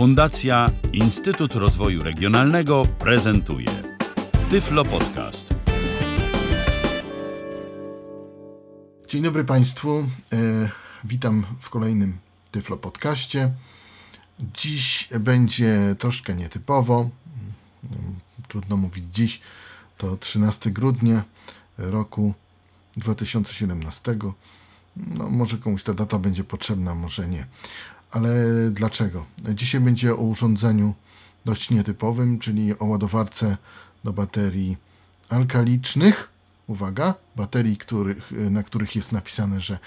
Fundacja Instytut Rozwoju Regionalnego prezentuje Tyflo Podcast. Dzień dobry Państwu. E, witam w kolejnym Tyflo Podcaście. Dziś będzie troszkę nietypowo. Mm, Trudno mówić dziś. To 13 grudnia roku 2017. No, może komuś ta data będzie potrzebna, może nie. Ale dlaczego? Dzisiaj będzie o urządzeniu dość nietypowym, czyli o ładowarce do baterii alkalicznych. Uwaga, baterii, których, na których jest napisane, że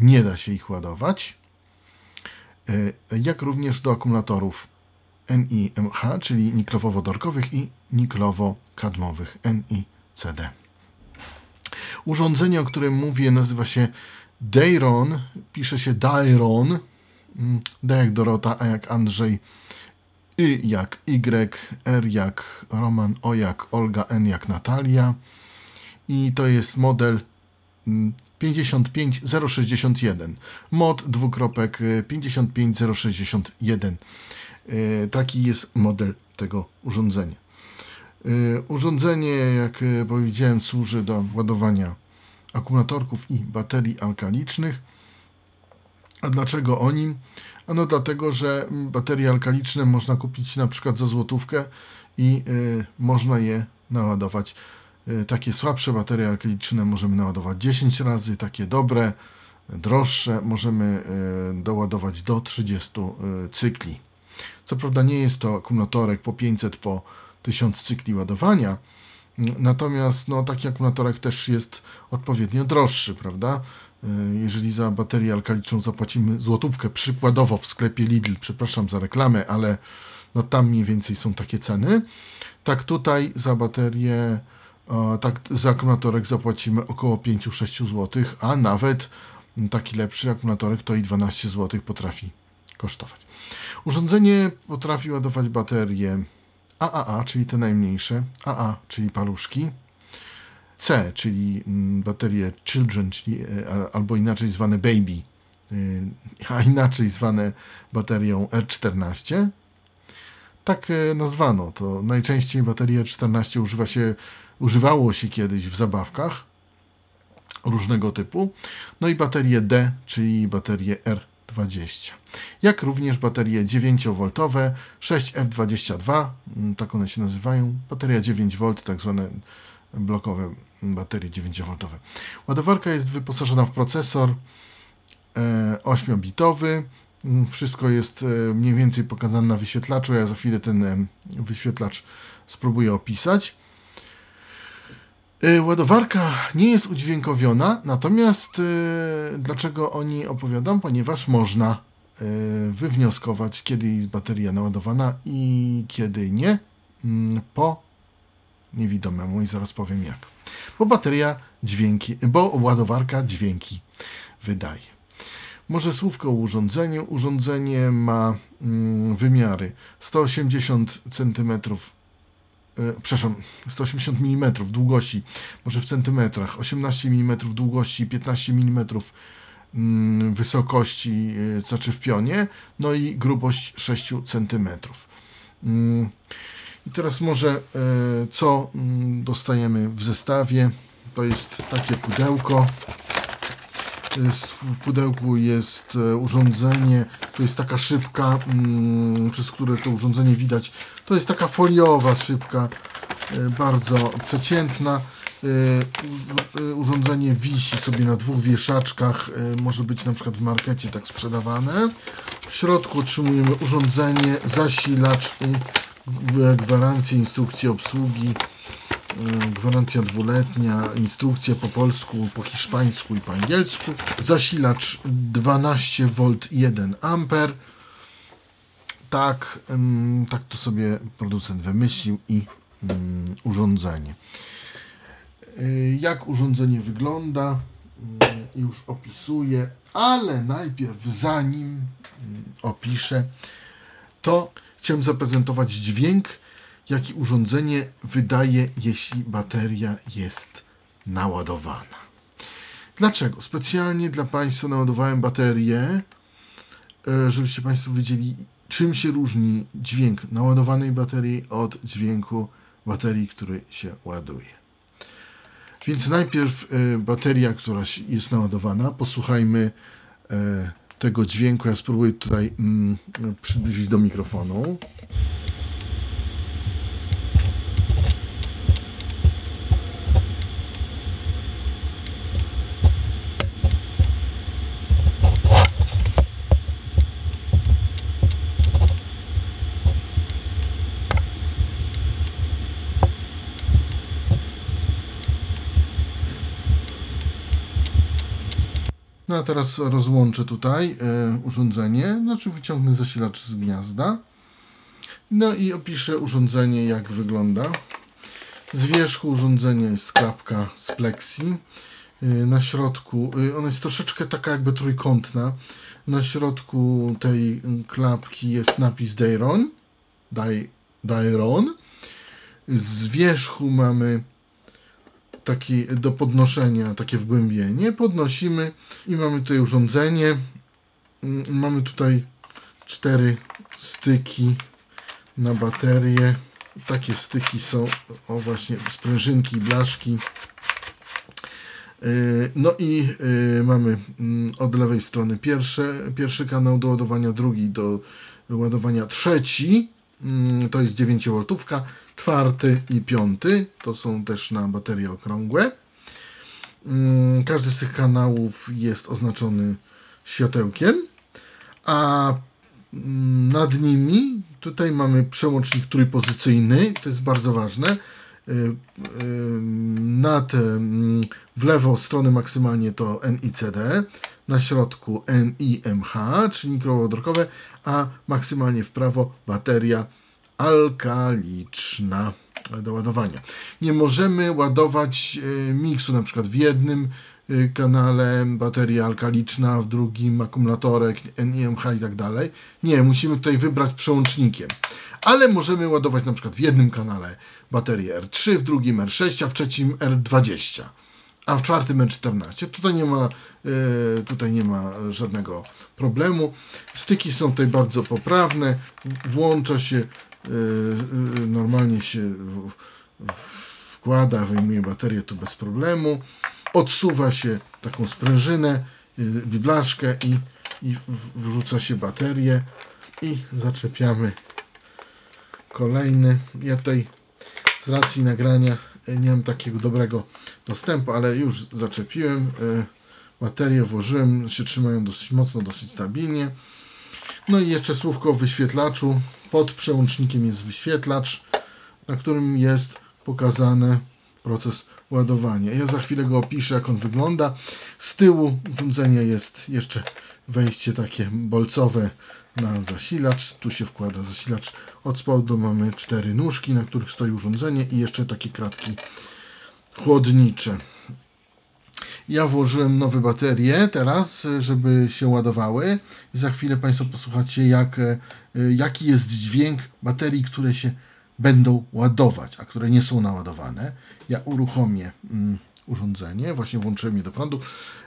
nie da się ich ładować. E, Jak również do akumulatorów NiMH, czyli niklowo-wodorkowych i niklowo-kadmowych NiCd. Urządzenie, o którym mówię, nazywa się Dayron. Pisze się Dayron. Mm, D jak Dorota, A jak Andrzej, Y jak Y, R jak Roman, O jak Olga, N jak Natalia. I to jest model mm, 55061. Mod dwukropek y, 55061. Y, Taki jest model tego urządzenia. Y, Urządzenie, jak y, powiedziałem, służy do ładowania akumulatorków i baterii alkalicznych. A dlaczego o nim? Ano dlatego, że baterie alkaliczne można kupić na przykład za złotówkę i y, można je naładować. Y, takie słabsze baterie alkaliczne możemy naładować 10 razy, takie dobre, droższe możemy y, doładować do 30 y, cykli. Co prawda nie jest to akumulatorek po 500 po 1000 cykli ładowania, Natomiast no, taki akumulatorek też jest odpowiednio droższy, prawda? Y, Jeżeli za baterię alkaliczną zapłacimy złotówkę, przykładowo w sklepie Lidl, przepraszam za reklamę, ale no, tam mniej więcej są takie ceny, tak tutaj za baterię, o, tak za akumulatorek zapłacimy około 5-6 zł, a nawet taki lepszy akumulatorek to i 12 zł potrafi kosztować. Urządzenie potrafi ładować baterie AAA, czyli te najmniejsze, AA, czyli paluszki, C, czyli mm, baterie Children, czyli e, albo inaczej zwane Baby, y, a inaczej zwane baterią R14. Tak e, nazwano to. Najczęściej baterię R14 używa się, używało się kiedyś w zabawkach różnego typu. No i baterię D, czyli baterię R20. Jak również baterie 9V, 6F22, mm, tak one się nazywają. Bateria 9V, tak zwane blokowe baterie 9V. Ładowarka jest wyposażona w procesor e, 8-bitowy. Mm, Wszystko jest e, mniej więcej pokazane na wyświetlaczu. Ja za chwilę ten e, wyświetlacz spróbuję opisać. E, Ładowarka nie jest udźwiękowiona, natomiast e, dlaczego o niej opowiadam? Ponieważ można e, wywnioskować, kiedy jest bateria naładowana i kiedy nie, mm, po niewidomemu i zaraz powiem jak. Bo bateria dźwięki, bo ładowarka dźwięki wydaje. Może słówko o urządzeniu. Urządzenie ma mm, wymiary 180 cm, e, przepraszam, 180 mm długości, może w centymetrach, 18 mm długości, 15 mm wysokości, e, znaczy w pionie, no i grubość 6 cm. I teraz może e, co mm, dostajemy w zestawie? To jest takie pudełko. W pudełku jest e, urządzenie, tu jest taka szybka, mm, przez które to urządzenie widać. To jest taka foliowa szybka, e, bardzo przeciętna. Urządzenie wisi sobie na dwóch wieszaczkach, może być na przykład w markecie tak sprzedawane. W środku otrzymujemy urządzenie, zasilacz i gw- gwarancję instrukcji obsługi. E, Gwarancja dwuletnia, instrukcja po polsku, po hiszpańsku i po angielsku. Zasilacz 12V 1 A. Tak, em, tak to sobie producent wymyślił i mm, urządzenie. Y, Jak urządzenie wygląda, y, już opisuję, ale najpierw zanim y, opiszę, to chciałem zaprezentować dźwięk, jaki urządzenie wydaje, jeśli bateria jest naładowana. Dlaczego? Specjalnie dla Państwa naładowałem baterię, e, żebyście Państwo wiedzieli, czym się różni dźwięk naładowanej baterii od dźwięku baterii, który się ładuje. Więc najpierw y, bateria, która jest naładowana. Posłuchajmy y, tego dźwięku. Ja spróbuję tutaj y, przybliżyć do mikrofonu. Teraz rozłączę tutaj y, urządzenie, znaczy wyciągnę zasilacz z gniazda. No i opiszę urządzenie, jak wygląda. Z wierzchu urządzenia jest klapka z plexi. Y, na środku, y, ona jest troszeczkę taka jakby trójkątna. Na środku tej klapki jest napis Dairon. Dairon. Z wierzchu mamy taki do podnoszenia, takie wgłębienie. Podnosimy i mamy tutaj urządzenie. Mm, mamy tutaj cztery styki na baterię. Takie styki są, o właśnie, sprężynki, blaszki. Y, no i y, mamy mm, od lewej strony pierwsze, pierwszy kanał do ładowania, drugi do ładowania, trzeci to jest 9V, czwarty i piąty to są też na baterie okrągłe. Mm, każdy z tych kanałów jest oznaczony światełkiem, a mm, nad nimi tutaj mamy przełącznik trójpozycyjny, to jest bardzo ważne. Y, y, nad, w lewo stronę maksymalnie to NICD, na środku NIMH, czyli mikrowodorkowe, a maksymalnie w prawo bateria alkaliczna do ładowania. Nie możemy ładować e, miksu na przykład w jednym kanale bateria alkaliczna, w drugim akumulatorek, NIMH i tak dalej. Nie, musimy tutaj wybrać przełącznikiem. Ale możemy ładować na przykład w jednym kanale baterię R3, w drugim R6, a w trzecim R20 a w czwartym N14. Tutaj nie ma, e, tutaj nie ma żadnego problemu. Styki są tutaj bardzo poprawne. Włącza się, e, e, normalnie się wkłada, wyjmuje baterię tu bez problemu. Odsuwa się taką sprężynę, biblaszkę i, i wrzuca się baterię i zaczepiamy kolejny. Ja tutaj z racji nagrania nie mam takiego dobrego dostępu, ale już zaczepiłem. E, baterię włożyłem, się trzymają dosyć mocno, dosyć stabilnie. No i jeszcze słówko o wyświetlaczu. Pod przełącznikiem jest wyświetlacz, na którym jest pokazany proces ładowania. Ja za chwilę go opiszę, jak on wygląda. Z tyłu urządzenia jest jeszcze wejście takie bolcowe na zasilacz. Tu się wkłada zasilacz. Od spodu mamy cztery nóżki, na których stoi urządzenie i jeszcze takie kratki chłodnicze. Ja włożyłem nowe baterie teraz, żeby się ładowały. Za chwilę Państwo posłuchacie, jak, e, jaki jest dźwięk baterii, które się będą ładować, a które nie są naładowane. Ja uruchomię mm, urządzenie, właśnie włączyłem je do prądu.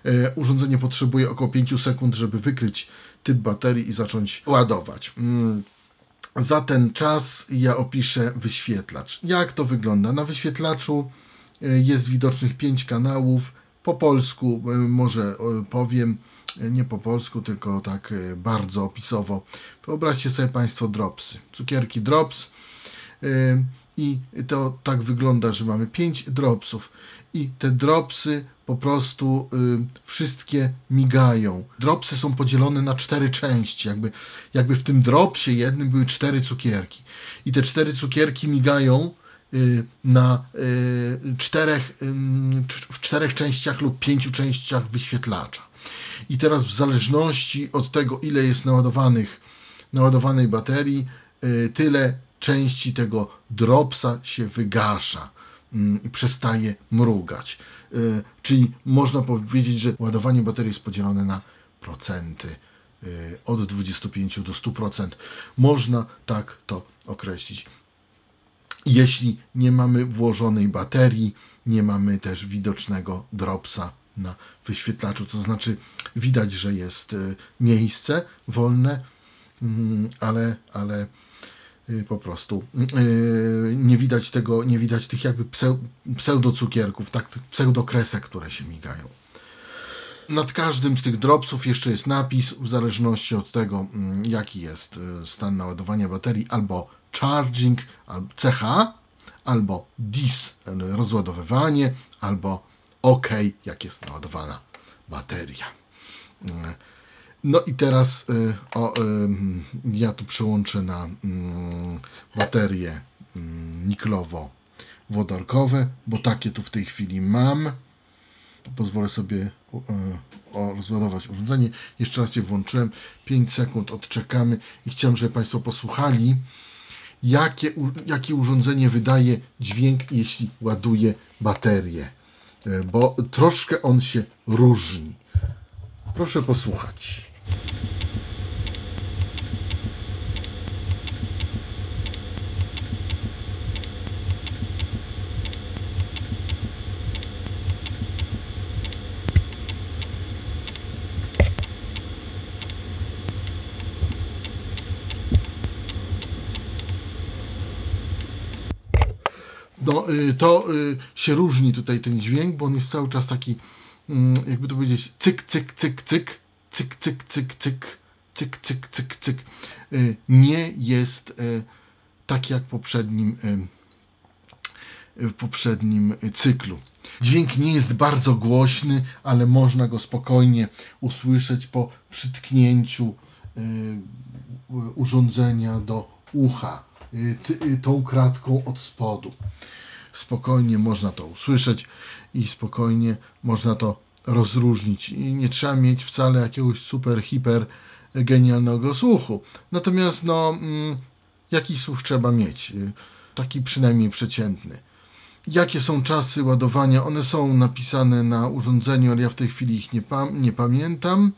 E, urządzenie potrzebuje około 5 sekund, żeby wykryć typ baterii i zacząć ładować. Mm. Za ten czas ja opiszę wyświetlacz. Jak to wygląda? Na wyświetlaczu e, jest widocznych 5 kanałów. Po polsku e, może powiem, nie po polsku, tylko tak bardzo opisowo. Wyobraźcie sobie Państwo dropsy. Cukierki drops i to tak wygląda, że mamy 5 dropsów i te dropsy po prostu y, wszystkie migają. Dropsy są podzielone na cztery części, jakby, jakby w tym dropsie jednym były cztery cukierki. I te cztery cukierki migają y, na y, czterech, y, w czterech częściach lub pięciu częściach wyświetlacza. I teraz w zależności od tego, ile jest naładowanych, naładowanej baterii, y, tyle części tego dropsa się wygasza przestaje mrugać. Y, czyli można powiedzieć, że ładowanie baterii jest podzielone na procenty y, od 25 do 100%. Można tak to określić. Jeśli nie mamy włożonej baterii, nie mamy też widocznego dropsa na wyświetlaczu, to znaczy widać, że jest y, miejsce wolne mm, ale, ale po prostu y, nie widać tego, nie widać tych jakby pseu, pseudocukierków, tak, tych pseudokresek, które się migają. Nad każdym z tych dropsów jeszcze jest napis, w zależności od tego, mm, jaki jest y, stan naładowania baterii, albo charging, albo CH, albo dis, rozładowywanie, albo OK, jak jest naładowana bateria. No i teraz y, o, y, ja tu przełączę na y, baterie y, niklowo-wodorkowe, bo takie tu w tej chwili mam. Pozwolę sobie y, rozładować urządzenie. Jeszcze raz je włączyłem. 5 sekund odczekamy i chciałem, żeby Państwo posłuchali, jakie, jakie urządzenie wydaje dźwięk, jeśli ładuje baterię. Bo troszkę on się różni. Proszę posłuchać. No, y, to y, się różni tutaj ten dźwięk, bo on jest cały czas taki, mm, jakby to powiedzieć, cyk, cyk, cyk, cyk, cyk, cyk, cyk, cyk, cyk, cyk, cyk, cyk. Y, nie jest tak jak w poprzednim, w poprzednim cyklu. Dźwięk nie jest bardzo głośny, ale można go spokojnie usłyszeć po przytknięciu urządzenia do ucha tą kratką od spodu. Spokojnie można to usłyszeć i spokojnie można to rozróżnić. I nie trzeba mieć wcale jakiegoś super, hiper genialnego słuchu. Natomiast no, mm, jaki słuch trzeba mieć? Taki przynajmniej przeciętny. Jakie są czasy ładowania? One są napisane na urządzeniu, ale ja w tej chwili ich nie, pam nie pamiętam.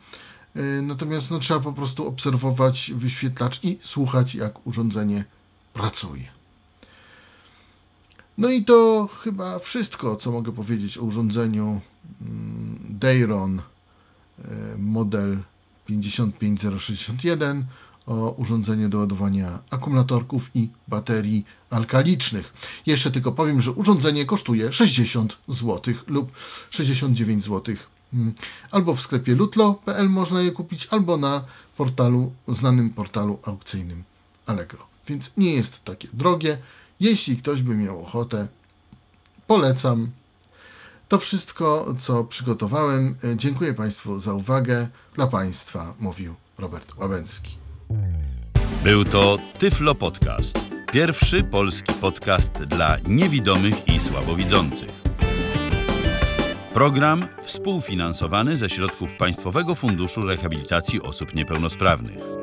Natomiast no, trzeba po prostu obserwować wyświetlacz i słuchać, jak urządzenie pracuje. No i to chyba wszystko, co mogę powiedzieć o urządzeniu mm, Dayron e, model 55061 o urządzenie do ładowania akumulatorków i baterii alkalicznych. Jeszcze tylko powiem, że urządzenie kosztuje 60 zł lub 69 zł. Mm, albo w sklepie lutlo.pl można je kupić, albo na portalu, znanym portalu aukcyjnym Allegro. Więc nie jest takie drogie. Jeśli ktoś by miał ochotę, polecam. To wszystko, co przygotowałem. Dziękuję Państwu za uwagę. Dla Państwa mówił Robert Łabęcki. Był to Tyflo Podcast. Pierwszy polski podcast dla niewidomych i słabowidzących. Program współfinansowany ze środków Państwowego Funduszu Rehabilitacji Osób Niepełnosprawnych.